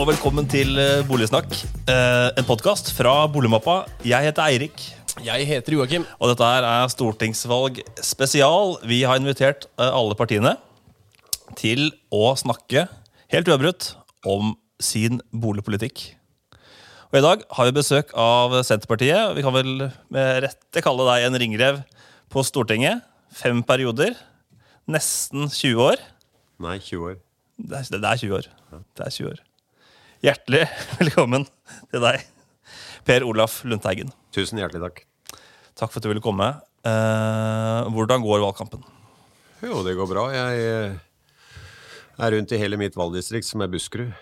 og velkommen til eh, Boligsnakk. Eh, en podkast fra Boligmappa. Jeg heter Eirik, Jeg heter Joakim. og dette her er stortingsvalg spesial. Vi har invitert eh, alle partiene til å snakke helt uavbrutt om sin boligpolitikk. Og I dag har vi besøk av Senterpartiet. Vi kan vel med rette kalle deg en ringrev på Stortinget. Fem perioder. Nesten 20 år. Nei, 20 år. Det er, det er 20 år. Det er 20 år. Hjertelig velkommen til deg, Per Olaf Lundteigen. Tusen hjertelig takk. Takk for at du ville komme. Eh, hvordan går valgkampen? Jo, det går bra. Jeg eh, er rundt i hele mitt valgdistrikt, som er Buskerud,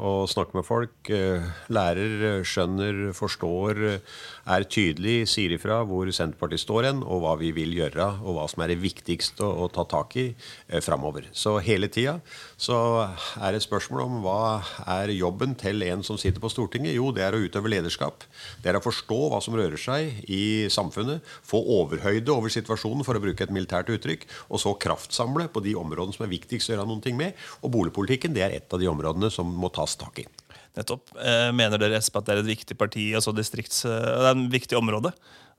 og snakker med folk. eh, Lærer, eh, skjønner, forstår, eh, er tydelig, sier ifra hvor Senterpartiet står hen, og hva vi vil gjøre, og hva som er det viktigste å, ta tak i framover. Så hele tida så er det spørsmål om hva er jobben til en som sitter på Stortinget? Jo, det er å utøve lederskap. Det er å forstå hva som rører seg i samfunnet, få overhøyde over situasjonen, for å bruke et militært uttrykk, og så kraftsamle på de områdene som er viktigst å gjøre ting med. Og boligpolitikken det er et av de områdene som må tas tak i. Nettopp. Eh, mener dere Espe, at det er et viktig parti, altså distrikts, eh, det er en viktig område?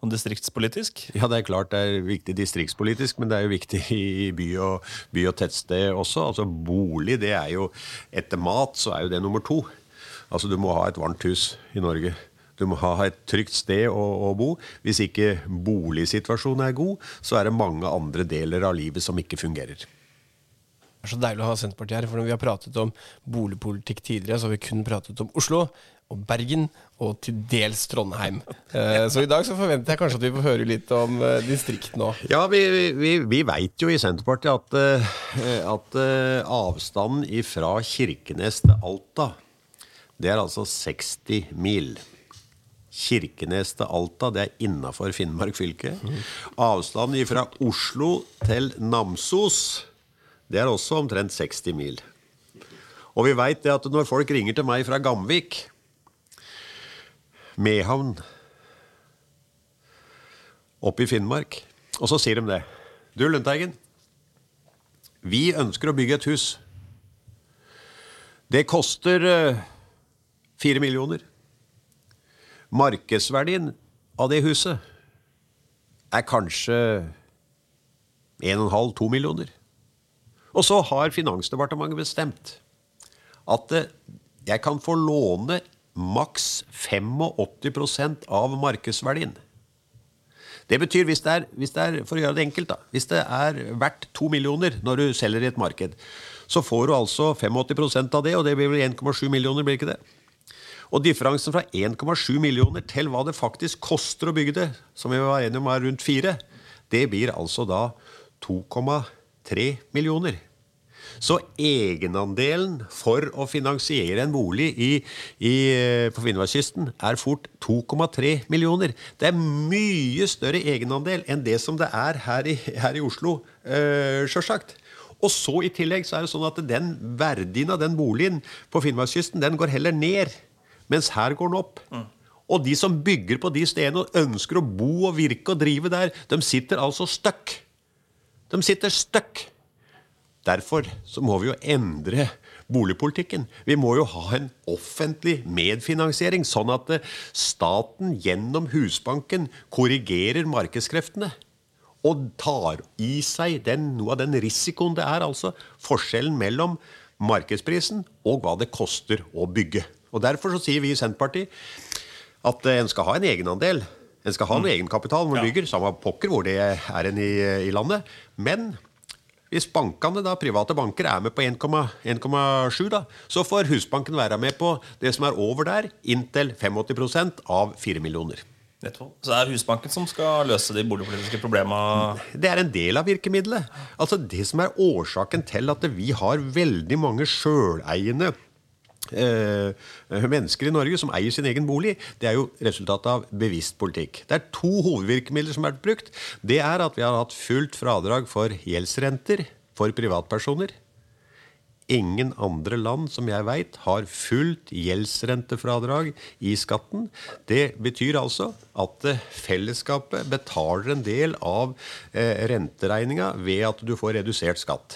Og distriktspolitisk? Ja, det er klart det er viktig distriktspolitisk, men det er jo viktig i by og, by og tettsted også. Altså Bolig, det er jo Etter mat så er jo det nummer to. Altså Du må ha et varmt hus i Norge. Du må ha et trygt sted å, å bo. Hvis ikke boligsituasjonen er god, så er det mange andre deler av livet som ikke fungerer. Det er så deilig å ha Senterpartiet her, for når vi har pratet om boligpolitikk tidligere, så har vi kun pratet om Oslo og Bergen og til dels Trondheim. Eh, Så i dag så forventer jeg kanskje at vi får høre litt om eh, distriktene òg. Ja, vi, vi, vi veit jo i Senterpartiet at, eh, at avstanden fra Kirkenes til Alta, det er altså 60 mil. Kirkenes til Alta, det er innafor Finnmark fylke. Avstanden fra Oslo til Namsos, det er også omtrent 60 mil. Og vi veit at når folk ringer til meg fra Gamvik, Mehamn, oppe i Finnmark, og så sier de det. Du, Lundteigen, vi ønsker å bygge et hus. Det koster eh, fire millioner. Markedsverdien av det huset er kanskje 1,5-2 millioner. Og så har Finansdepartementet bestemt at eh, jeg kan få låne maks 85% av markedsverdien. Det betyr, hvis det, er, hvis det er, for å gjøre det enkelt, da, hvis det er verdt to millioner når du selger i et marked, så får du altså 85% av det, og det blir vel 1,7 millioner, blir ikke det? Og differansen fra 1,7 millioner til hva det faktisk koster å bygge det, som vi var enige om er rundt 4, det blir altså da 2,3 millioner. Så egenandelen for å finansiere en bolig i, i, på Finnmarkskysten er fort 2,3 millioner. Det er mye større egenandel enn det som det er her i, her i Oslo, øh, sjølsagt. Og så i tillegg så er det sånn at den verdien av den boligen på Finnmarkskysten den går heller ned, mens her går den opp. Og de som bygger på de stedene og ønsker å bo og virke og drive der, de sitter altså stuck. De sitter støkk. Derfor så må vi jo endre boligpolitikken. Vi må jo ha en offentlig medfinansiering, sånn at eh, staten gjennom Husbanken korrigerer markedskreftene. Og tar i seg den, noe av den risikoen det er, altså forskjellen mellom markedsprisen og hva det koster å bygge. Og Derfor så sier vi i Senterpartiet at eh, en skal ha en egenandel. En skal ha en egenkapital når man bygger, samme pokker hvor det er en i, i landet. Men hvis bankene, da, private banker er med på 1,7, da, så får Husbanken være med på det som er over der, inntil 85% av 4 millioner. Nettopp. Så det er Husbanken som skal løse de boligpolitiske problemene? Det er en del av virkemidlet. Altså Det som er årsaken til at vi har veldig mange sjøleiende mennesker i Norge som eier sin egen bolig, det er jo resultatet av bevisst politikk. Det er to hovedvirkemidler som har vært brukt. Det er at vi har hatt fullt fradrag for gjeldsrenter for privatpersoner. Ingen andre land som jeg veit har fullt gjeldsrentefradrag i skatten. Det betyr altså at eh, fellesskapet betaler en del av eh, renteregninga ved at du får redusert skatt.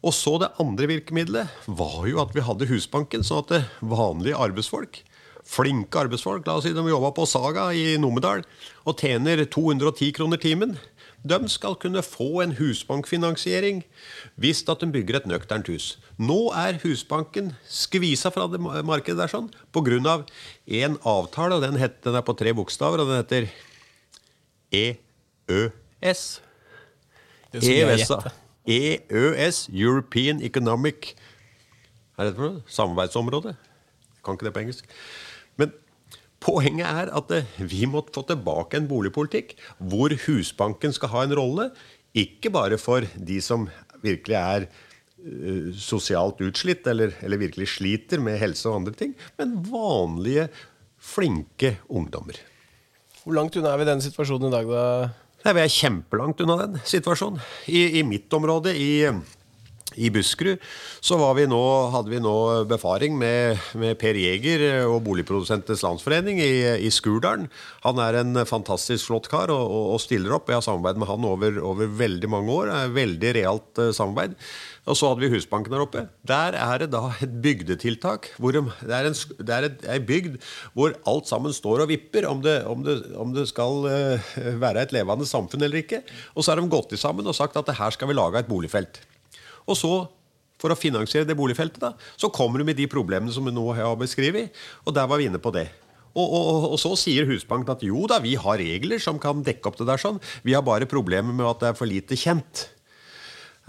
Og så det andre virkemidlet var jo at vi hadde Husbanken, sånn at det vanlige arbeidsfolk, flinke arbeidsfolk, la oss si de jobba på Saga i Numedal og tjener 210 kroner timen, de skal kunne få en husbankfinansiering hvis at de bygger et nøkternt hus. Nå er Husbanken skvisa fra det markedet der sånn pga. en avtale, og den, heter, den er på tre bokstaver, og den heter EØS. Jeg EØS, European Economic Hva er det for noe? Samarbeidsområde? Jeg kan ikke det på engelsk. Men poenget er at eh, vi må få tilbake en boligpolitikk hvor Husbanken skal ha en rolle. Ikke bare for de som virkelig er eh, sosialt utslitt eller, eller virkelig sliter med helse og andre ting, men vanlige, flinke ungdommer. Hvor langt unna er vi den situasjonen i dag, da? Nei, Vi er kjempelangt unna den situasjonen. I, i mitt område, i, i Buskerud, så vi nå, hadde vi nå befaring med, med Per Jæger og Boligprodusentenes Landsforening i, i Skurdalen. Han er en fantastisk flott kar og, og, og stiller opp. Jeg har samarbeidet med han over, over veldig mange år. Det er Veldig realt eh, samarbeid. Og så hadde vi Husbanken der oppe. Der er det da et bygdetiltak. De, det er et, ei bygd hvor alt sammen står og vipper om det, om det, om det skal uh, være et levende samfunn eller ikke. Og så har de gått sammen og sagt at her skal vi lage et boligfelt. Og så, for å finansiere det boligfeltet, da, så kommer du med de problemene som vi nå har beskrevet. Og der var vi inne på det. Og, og, og, så sier Husbanken at jo da, vi har regler som kan dekke opp det der sånn. Vi har bare problemer med at det er for lite kjent.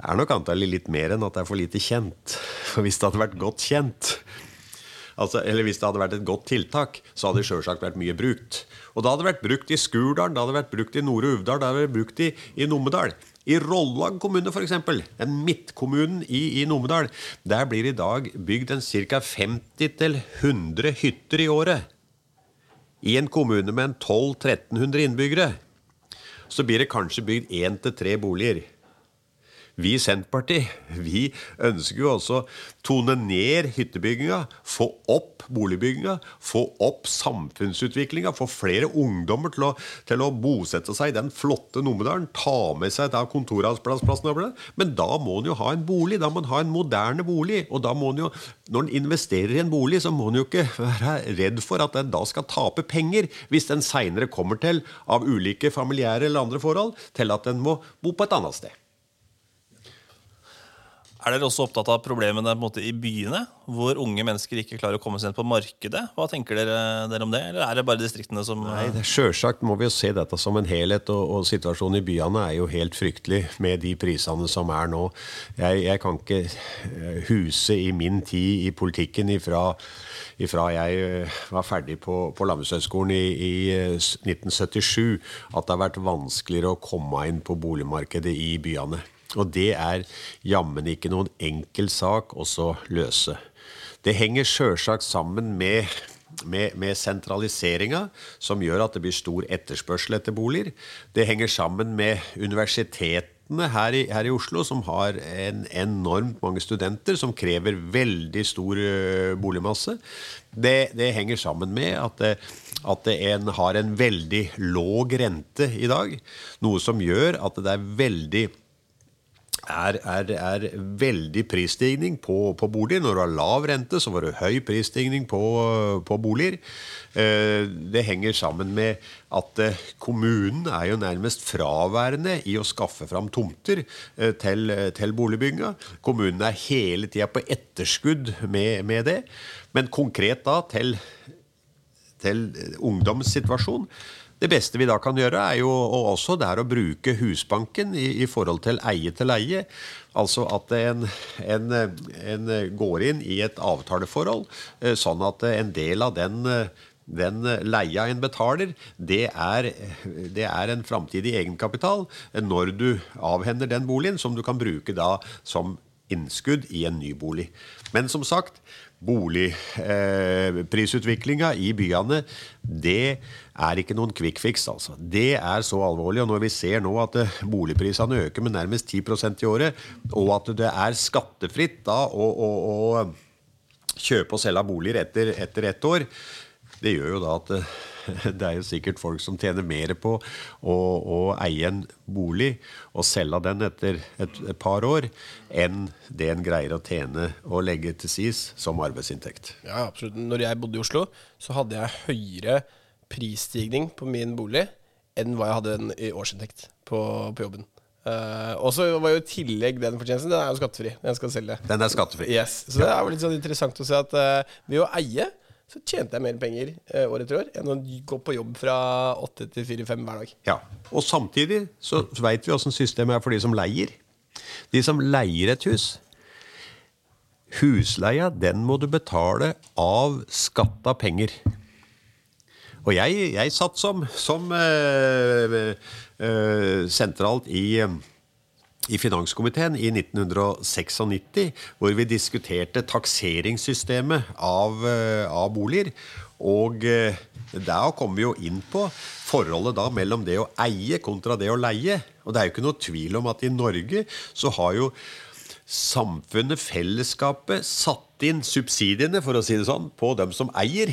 Det er nok antallet litt mer enn at det er for lite kjent. For hvis det hadde vært godt kjent, altså, eller hvis det hadde vært et godt tiltak, så hadde det sjølsagt vært mye brukt. Og da hadde det vært brukt i Skurdalen, det hadde vært brukt i Nore Uvdal, det hadde vært brukt i, i Numedal. I Rollag kommune, f.eks., den midtkommunen i, i Numedal, der blir i dag bygd en ca. 50-100 hytter i året. I en kommune med en 1200-1300 innbyggere så blir det kanskje bygd én til tre boliger. Vi i Senterpartiet vi ønsker jo også tone ned hyttebygginga, få opp boligbygginga, få opp samfunnsutviklinga, få flere ungdommer til å, til å bosette seg i den flotte Numedalen, ta med seg da kontorarbeidsplassen over det. Men da må en jo ha en bolig, da må en ha en moderne bolig. Og da må en jo, når en investerer i en bolig, så må en jo ikke være redd for at en da skal tape penger hvis en seinere kommer til, av ulike familiære eller andre forhold, til at en må bo på et annet sted. Er dere også opptatt av problemene måte, i byene, hvor unge mennesker ikke klarer å komme seg inn på markedet? Hva tenker dere, dere om det, eller er det bare distriktene som Nei, det Sjølsagt må vi jo se dette som en helhet, og, og situasjonen i byene er jo helt fryktelig med de prisene som er nå. Jeg, jeg kan ikke eh, huse i min tid i politikken ifra, ifra jeg eh, var ferdig på, på Landbrukshøgskolen i, i eh, 1977, at det har vært vanskeligere å komme inn på boligmarkedet i byene. Og det er jammen ikke noen enkel sak også løse. Det henger sjølsagt sammen med med, med sentraliseringa, som gjør at det blir stor etterspørsel etter boliger. Det henger sammen med universitetene her i, her i Oslo, som har en enormt mange studenter, som krever veldig stor boligmasse. Det, det henger sammen med at, at en har en veldig låg rente i dag, noe som gjør at det er veldig er, er, er veldig prisstigning på, på boliger. Når du har lav rente, så var det høy prisstigning på, på boliger. Eh, Det henger sammen med at eh, kommunen er jo nærmest fraværende i å skaffe fram tomter eh, til, til boligbygginga. Kommunen er hele tida på etterskudd med, med det. Men konkret da til til ungdoms. Det beste vi da kan gjøre, er jo og også det er å bruke Husbanken i, i forhold til eie til leie. Altså at en, en, en går inn i et avtaleforhold, eh, sånn at en del av den den leia en betaler, det er, det er en framtidig egenkapital når du avhender den boligen, som du kan bruke da som innskudd i en ny bolig. Men som sagt, boligprisutviklinga i byene, det er ikke noen quick fix. altså. Det er så alvorlig. Og når vi ser nå at eh, boligprisene øker med nærmest 10% i året, og at det er skattefritt da å, å, å kjøpe og selge boliger etter, etter ett år, det gjør jo da at eh, det er jo sikkert folk som tjener mer på å, å eie en bolig og selge den etter et, et, par år, enn det en greier å tjene og legge til sis som arbeidsinntekt. Ja, absolutt. Når jeg bodde i Oslo, så hadde jeg høyere prisstigning på min bolig enn hva jeg hadde en i årsinntekt på, på jobben. Uh, og så var jo i tillegg den fortjenesten Den er jo skattefri. Den skal selge. Den er skattefri. Yes. Så det er jo litt sånn interessant å se at uh, ved å eie så tjente jeg mer penger eh, år etter år enn å gå på jobb fra åtte til fire-fem hver dag. Ja, Og samtidig så veit vi åssen systemet er for de som leier. De som leier et hus. Husleia, den må du betale av skatta penger. Og jeg, jeg satt som, som Eh, sentralt i, i finanskomiteen i 1996, hvor vi diskuterte takseringssystemet av, eh, av boliger. Og eh, da kom vi jo inn på forholdet da mellom det å eie kontra det å leie. Og det er jo ikke noe tvil om at i Norge så har jo samfunnet, fellesskapet, satt inn subsidiene, for å si det sånn, på dem som eier,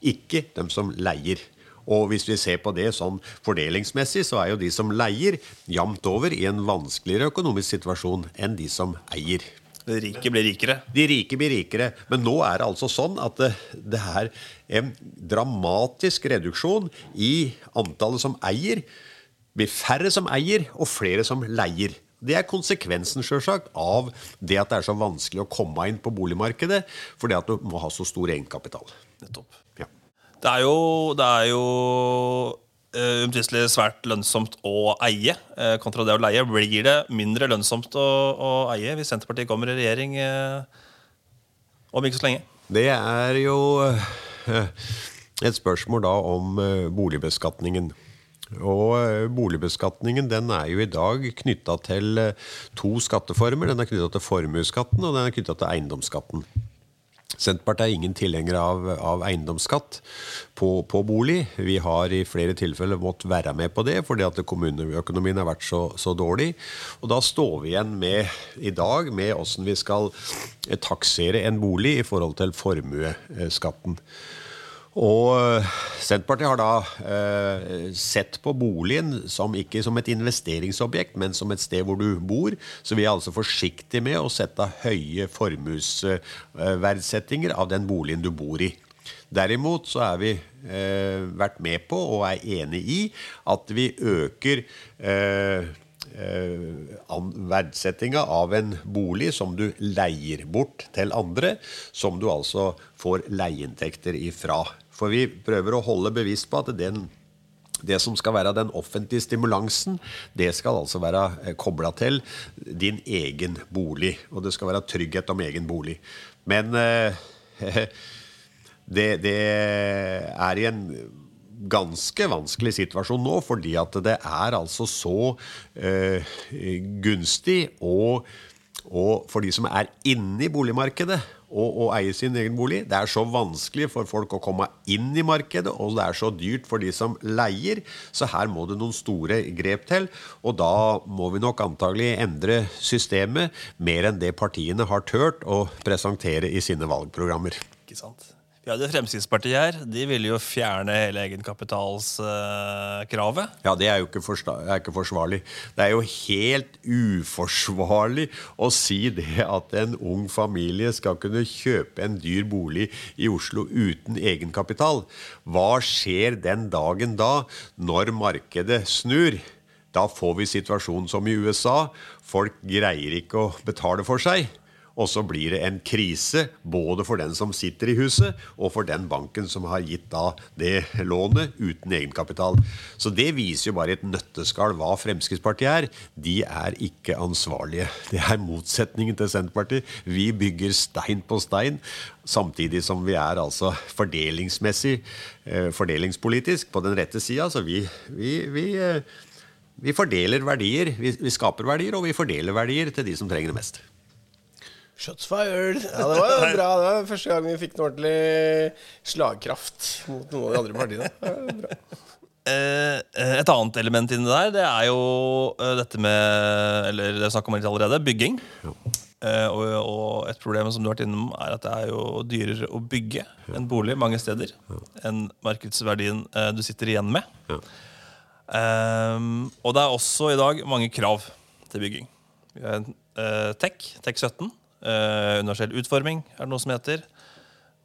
ikke dem som leier. Og hvis vi ser på det sånn fordelingsmessig, så er jo de som leier, jevnt over i en vanskeligere økonomisk situasjon enn de som eier. De rike blir rikere? De rike blir rikere. Men nå er det altså sånn at det, det er en dramatisk reduksjon i antallet som eier. Det blir færre som eier, og flere som leier. Det er konsekvensen selvsagt, av det at det er så vanskelig å komme inn på boligmarkedet fordi at du må ha så stor egenkapital. Nettopp. Det er jo, det er uh, umtvistelig svært lønnsomt å eie uh, kontra det å leie. Blir det mindre lønnsomt å, å eie hvis Senterpartiet kommer i regjering uh, om ikke så lenge? Det er jo et spørsmål da om boligbeskatningen. Og boligbeskatningen den er jo i dag knytta til to skatteformer. Den er knytta til formuesskatten og den er knytta til eiendomsskatten. Senterpartiet er ingen tilhenger av, av eiendomsskatt på, på, bolig. Vi har i flere tilfeller måttet være med på det fordi at kommuneøkonomien har vært så, så, dårlig. Og da står vi igjen med i dag med åssen vi skal taksere en bolig i forhold til formuesskatten. Og eh, Senterpartiet har da eh, sett på boligen som ikke som et investeringsobjekt, men som et sted hvor du bor. Så vi er altså forsiktige med å sette høye formuesverdsettinger av den boligen du bor i. Derimot så har vi eh, vært med på og er enig i at vi øker eh, eh, verdsettinga av en bolig som du leier bort til andre, som du altså får leieinntekter ifra. For vi prøver å holde bevisst på at den, det som skal være den offentlige stimulansen, det skal altså være eh, kobla til din egen bolig. Og det skal være trygghet om egen bolig. Men eh, det, det er i en ganske vanskelig situasjon nå, fordi at det er altså så eh, gunstig og, og for de som er inne i boligmarkedet å, å, eie sin egen bolig. Det er så vanskelig for folk å komme inn i markedet, og det er så dyrt for de som leier. Så her må det noen store grep til. Og da må vi nok antagelig endre systemet mer enn det partiene har turt å presentere i sine valgprogrammer. Ikke sant? Vi hadde Fremskrittspartiet her. De ville jo fjerne hele egenkapitalskravet. Uh, ja, det er jo ikke, er ikke, forsvarlig. Det er jo helt uforsvarlig å si det at en ung familie skal kunne kjøpe en dyr bolig i Oslo uten egenkapital. Hva skjer den dagen da, når markedet snur? Da får vi situasjonen som i USA. Folk greier ikke å betale for seg. Og så blir det en krise både for den som sitter i huset, og for den banken som har gitt da det lånet uten egenkapital. Så det viser jo bare et nøtteskall hva Fremskrittspartiet er. De er ikke ansvarlige. Det er motsetningen til Senterpartiet. Vi bygger stein på stein, samtidig som vi er altså fordelingsmessig, eh, fordelingspolitisk på den rette sida. Så vi, vi, vi eh, vi fordeler verdier, vi, vi, skaper verdier, og vi fordeler verdier til de som trenger det mest. Shots fired! Ja, det var bra. Det var første gang vi fikk noe ordentlig slagkraft mot noen av de andre partiene. Eh, et annet element inni der, det er jo eh, dette med Eller det er snakk om litt allerede bygging. Eh, og, og et problem som du har vært innom, er at det er jo dyrere å bygge en bolig mange steder enn markedsverdien eh, du sitter igjen med. Ehm, og det er også i dag mange krav til bygging. Vi har en eh, TEK, TEK 17. eh, universell utforming er det noe som heter.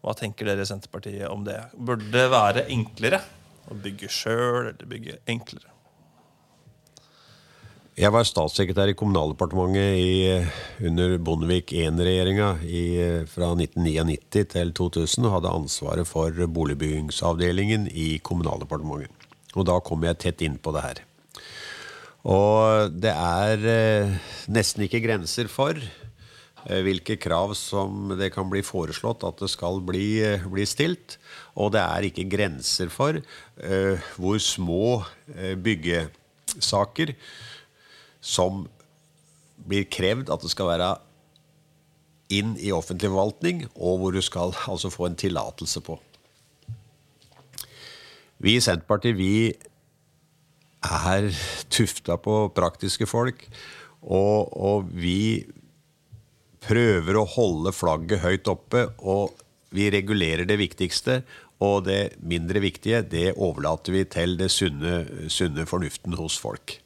Hva tenker dere i Senterpartiet om det? Burde det være enklere å bygge sjøl, eller bygge enklere? Jeg var statssekretær i Kommunaldepartementet i, under Bondevik I-regjeringa fra 1999 til 2000 og hadde ansvaret for boligbyggingsavdelingen i Kommunaldepartementet. Og da kom jeg tett inn på det her. Og det er eh, nesten ikke grenser for hvilke krav som det kan bli foreslått at det skal bli, eh, bli stilt. Og det er ikke grenser for uh, hvor små eh, byggesaker som blir krevd at det skal være inn i offentlig forvaltning, og hvor du skal altså få en tillatelse på. Vi i Senterpartiet vi er tufta på praktiske folk, og, og vi prøver å holde flagget høyt oppe, og vi regulerer det viktigste. Og det mindre viktige det overlater vi til det sunne, sunne fornuften hos folk.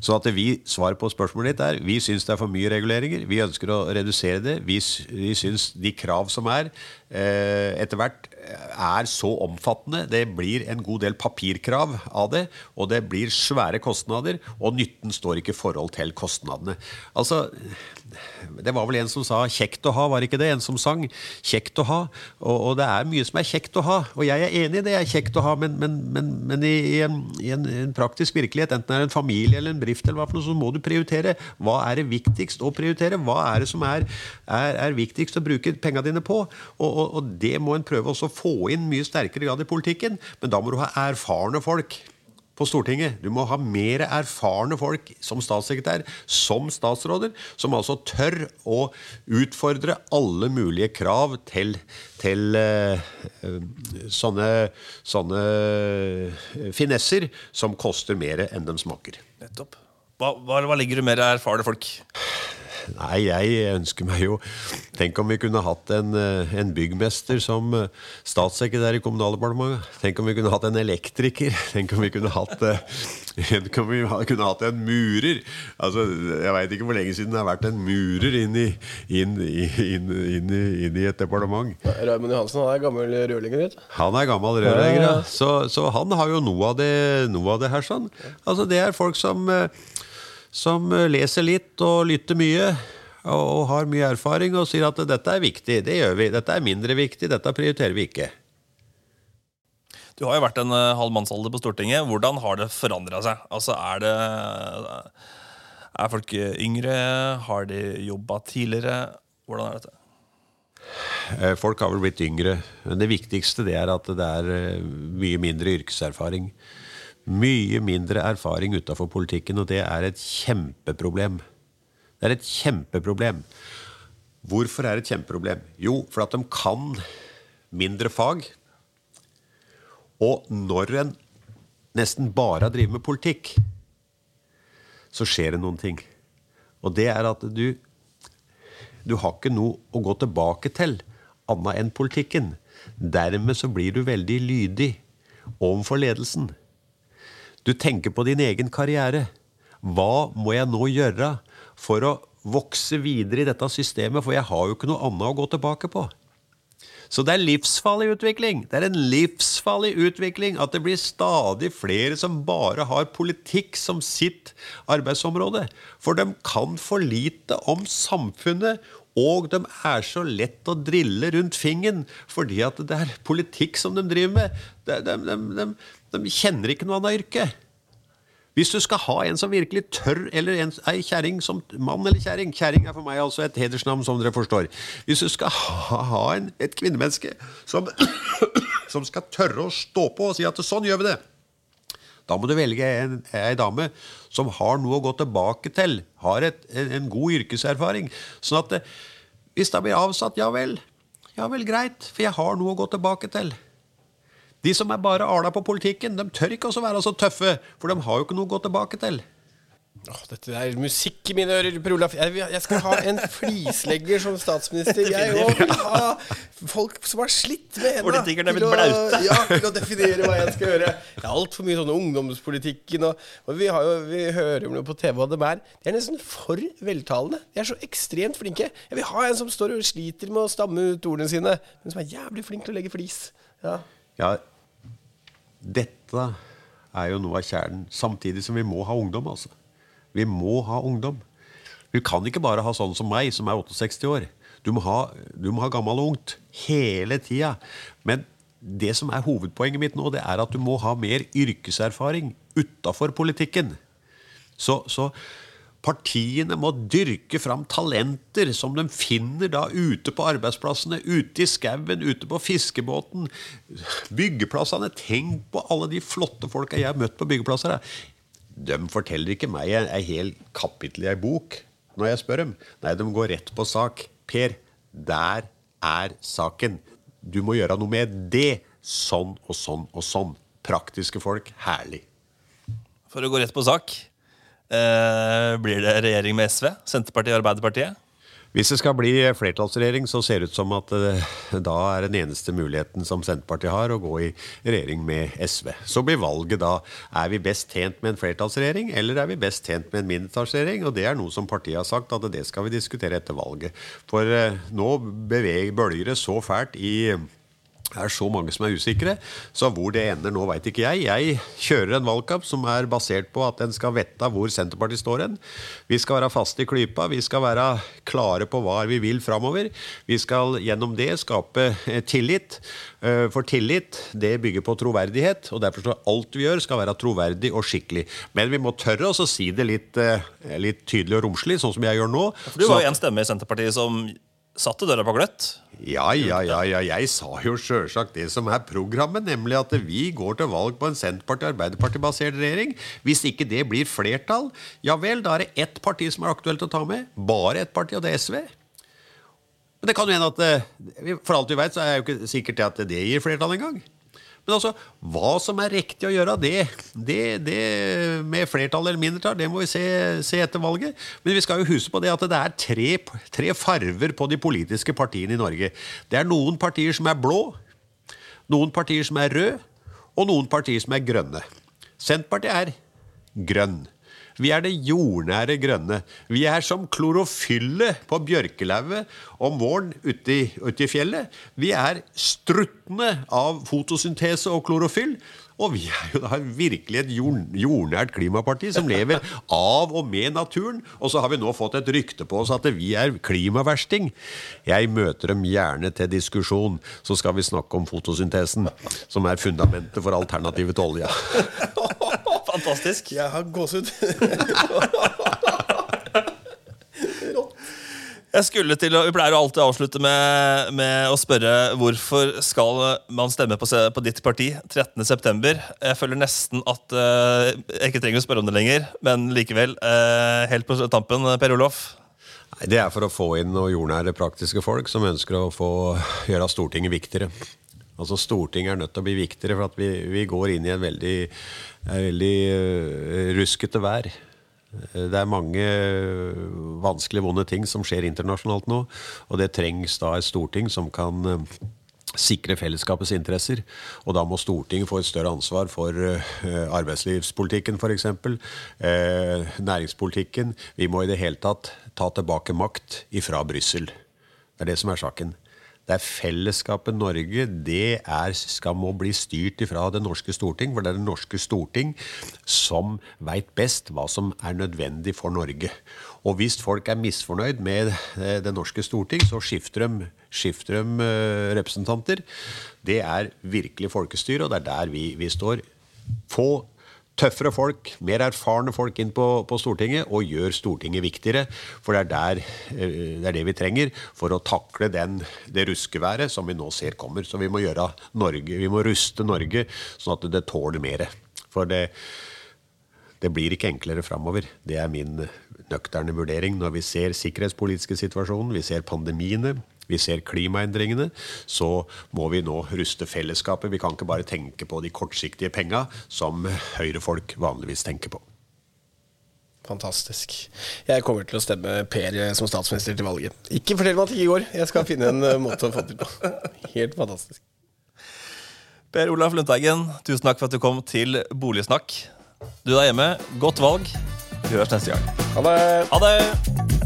Så at vi, Svaret på spørsmålet ditt er vi syns det er for mye reguleringer. Vi ønsker å redusere det. Vi, vi syns de krav som er, eh, etter hvert er så omfattende. Det blir en god del papirkrav av det, og det blir svære kostnader. Og nytten står ikke i forhold til kostnadene. Altså, Det var vel en som sa 'kjekt å ha', var ikke det? En som sang 'kjekt å ha'. Og, og det er mye som er kjekt å ha. Og jeg er enig i det er kjekt å ha, men, men, men, men i, i, en, i en, en, praktisk virkelighet, enten det er en familie eller en bedrift, eller hva for noe, så må du prioritere. Hva er det viktigst å prioritere? Hva er det som er, er, er viktigst å bruke pengene dine på? Og, og, og det må en prøve også å få inn mye sterkere grad i politikken. Men da må du ha erfarne folk på Stortinget. Du må ha mer erfarne folk som statssekretær, som statsråder, som altså tør å utfordre alle mulige krav til, til uh, sånne, sånne finesser som koster mer enn de smaker. Nettopp. Hva, hva, hva ligger du mer erfarne folk? Nei, jeg ønsker meg jo Tenk om vi kunne hatt en, en byggmester som statssekretær i Kommunaldepartementet. Tenk om vi kunne hatt en elektriker. Tenk om vi kunne hatt, tenk om vi kunne hatt en murer. Altså, Jeg veit ikke hvor lenge siden det har vært en murer inn i, inn, inn, inn, i et departement. Raymond Johansen han er gammel rørlegger. vet du. Han er gammel rørlegger, ja. Så, så, han har jo noe av det, noe av det her. sånn. Altså, Det er folk som som leser litt og lytter mye og har mye erfaring og sier at dette er viktig, det gjør vi. Dette er mindre viktig, dette prioriterer vi ikke. Du har jo vært en halv mannsalder på Stortinget. Hvordan har det forandra seg? Altså, er det Er folk yngre? Har de jobba tidligere? Hvordan er dette? Folk har vel blitt yngre. Men det viktigste det er at det er mye mindre yrkeserfaring. Mye mindre erfaring utafor politikken, og det er et kjempeproblem. Det er et kjempeproblem. Hvorfor er det et kjempeproblem? Jo, for at de kan mindre fag. Og når en nesten bare drevet med politikk, så skjer det noen ting. Og det er at du Du har ikke noe å gå tilbake til annet enn politikken. Dermed så blir du veldig lydig overfor ledelsen. Du tenker på din egen karriere. Hva må jeg nå gjøre for å vokse videre i dette systemet, for jeg har jo ikke noe annet å gå tilbake på. Så det er livsfarlig utvikling. Det er en livsfarlig utvikling at det blir stadig flere som bare har politikk som sitt arbeidsområde. For de kan for lite om samfunnet, og de er så lett å drille rundt fingeren fordi at det er politikk som de driver med. De, de, de, de kjenner ikke noe annet yrke. Hvis du skal ha en som virkelig tør, eller en, ei kjerring som mann eller kjerring Kjerring er for meg altså et hedersnavn, som dere forstår. Hvis du skal ha, ha en, et kvinnemenneske som, som skal tørre å stå på og si at sånn gjør vi det, da må du velge en, ei dame som har noe å gå tilbake til, har et, en, en, god yrkeserfaring. Sånn at hvis det blir avsatt, ja vel, ja vel, greit, for jeg har noe å gå tilbake til. De som er bare ala på politikken, de tør ikke også være så tøffe, for de har jo ikke noe å gå tilbake til. Åh, dette er musikk i mine ører, Per Olaf. Jeg, jeg skal ha en flislegger som statsminister. Jeg òg vil ha folk som har slitt med er til å- Ja, til å definere hva jeg skal gjøre. Det er altfor mye sånn ungdomspolitikken og, og vi, har jo, vi hører jo på TV hva de er. De er nesten for veltalende. De er så ekstremt flinke. Jeg vil ha en som står og sliter med å stamme ut ordene sine, men som er jævlig flink til å legge flis. Ja. Ja, dette er jo noe av kjernen. Samtidig som vi må ha ungdom, altså. Vi må ha ungdom. Du kan ikke bare ha sånn som meg, som er 68 år. Du må ha, du må ha gammel og ungt hele tida. Men det som er hovedpoenget mitt nå, det er at du må ha mer yrkeserfaring utafor politikken. Så, så partiene må dyrke fram talenter som de finner da ute på arbeidsplassene, ute i skauen, ute på fiskebåten, byggeplassene. Tenk på alle de flotte folka jeg har møtt på byggeplasser. De forteller ikke meg en hel kapittel i ei bok når jeg spør dem. Nei, de går rett på sak. Per, der er saken. Du må gjøre noe med det. Sånn og sånn og sånn. Praktiske folk. Herlig. For å gå rett på sak. Eh, blir det regjering med SV, Senterpartiet og Arbeiderpartiet? Hvis det skal bli flertallsregjering, så ser det ut som at eh, da er den eneste muligheten som Senterpartiet har, å gå i regjering med SV. Så blir valget da er vi best tjent med en flertallsregjering, eller er vi best tjent med en mindretallsregjering? Og det er noe som partiet har sagt at det skal vi diskutere etter valget. For eh, nå beveger, bølger det så fælt i er så mange som er usikre, så hvor det ender nå, veit ikke jeg. Jeg kjører en valgkamp som er basert på at en skal vite hvor Senterpartiet står hen. Vi skal være faste i klypa, vi skal være klare på hva vi vil framover. Vi skal gjennom det skape eh, tillit. Eh, For tillit det bygger på troverdighet, og derfor skal alt vi gjør, skal være troverdig og skikkelig. Men vi må tørre å si det litt, eh, litt tydelig og romslig, sånn som jeg gjør nå. For du var jo en stemme i Senterpartiet som satte døra på gløtt. ja, ja, ja, ja. Jeg sa jo sjølsagt det som er programmet, nemlig at vi går til valg på en Senterparti-Arbeiderparti-basert regjering. Hvis ikke det blir flertall, ja vel, da er det ett parti som er aktuelt å ta med. Bare ett parti, og det er SV. Men det kan jo hende at eh, For alt vi veit, så er det jo ikke sikkert at det gir flertall engang. Men altså, hva som er riktig å gjøre, det, det, det med flertall eller mindretall, det må vi se, se etter valget. Men vi skal jo huske på det at det er tre, tre farver på de politiske partiene i Norge. Det er noen partier som er blå, noen partier som er røde, og noen partier som er grønne. Senterpartiet er grønn. Vi er det jordnære grønne. Vi er som klorofyllet på bjørkelauvet om våren ute i, ute i fjellet. Vi er struttende av fotosyntese og klorofyll. Og vi er jo da virkelig et jord, jordnært klimaparti som lever av og med naturen. Og så har vi nå fått et rykte på oss at vi er klimaversting. Jeg møter dem gjerne til diskusjon. Så skal vi snakke om fotosyntesen, som er fundamentet for alternativet til olja. Fantastisk. Jeg har gåsehud. Jeg skulle til, å- Vi pleier å alltid avslutte med, med å spørre hvorfor skal man stemme på, på ditt parti 13.9. Jeg føler nesten at uh, jeg ikke trenger å spørre om det lenger, men likevel. Uh, helt på tampen, Per Olof. Nei, Det er for å få inn noen jordnære praktiske folk som ønsker å få gjøre Stortinget viktigere. Altså Stortinget er nødt til å bli viktigere, for at vi, vi går inn i en veldig, en veldig uh, ruskete vær. Det er mange øh, vanskelige, vonde ting som skjer internasjonalt nå. Og det trengs da et storting som kan sikre fellesskapets interesser. Og da må Stortinget få et større ansvar for eh, arbeidslivspolitikken f.eks. Eh, næringspolitikken. Vi må i det hele tatt ta tilbake makt ifra Brussel. Det er det som er saken. Det er fellesskapet Norge. Det er, skal må bli styrt ifra det norske storting. For det er det norske storting som veit best hva som er nødvendig for Norge. Og hvis folk er misfornøyd med eh, det norske storting, så skifter de, skifter de eh, representanter. Det er virkelig folkestyre, og det er der vi, vi står. Få tøffere folk, mer erfarne folk inn på, på Stortinget, og gjør Stortinget viktigere. For det er, der, eh, det er det vi trenger for å takle den, det ruskeværet som vi nå ser kommer. Så vi må, gjøre Norge, vi må ruste Norge sånn at det tåler mer. For det, det blir ikke enklere framover. Det er min nøkterne vurdering. Når vi ser sikkerhetspolitiske situasjonen, vi ser pandemiene, vi ser klimaendringene, så må vi nå ruste fellesskapet. Vi kan ikke bare tenke på de kortsiktige penga som høyrefolk vanligvis tenker på. Fantastisk. Jeg kommer til å stemme Per som statsminister til valget. Ikke fortell meg at det ikke går. Jeg skal finne en eh, måte å få til på. Helt fantastisk. Per Olaf Lundteigen, tusen takk for at du kom til Boligsnakk. Du der hjemme, godt valg. Vi høres neste gang. Ha det. Ha det!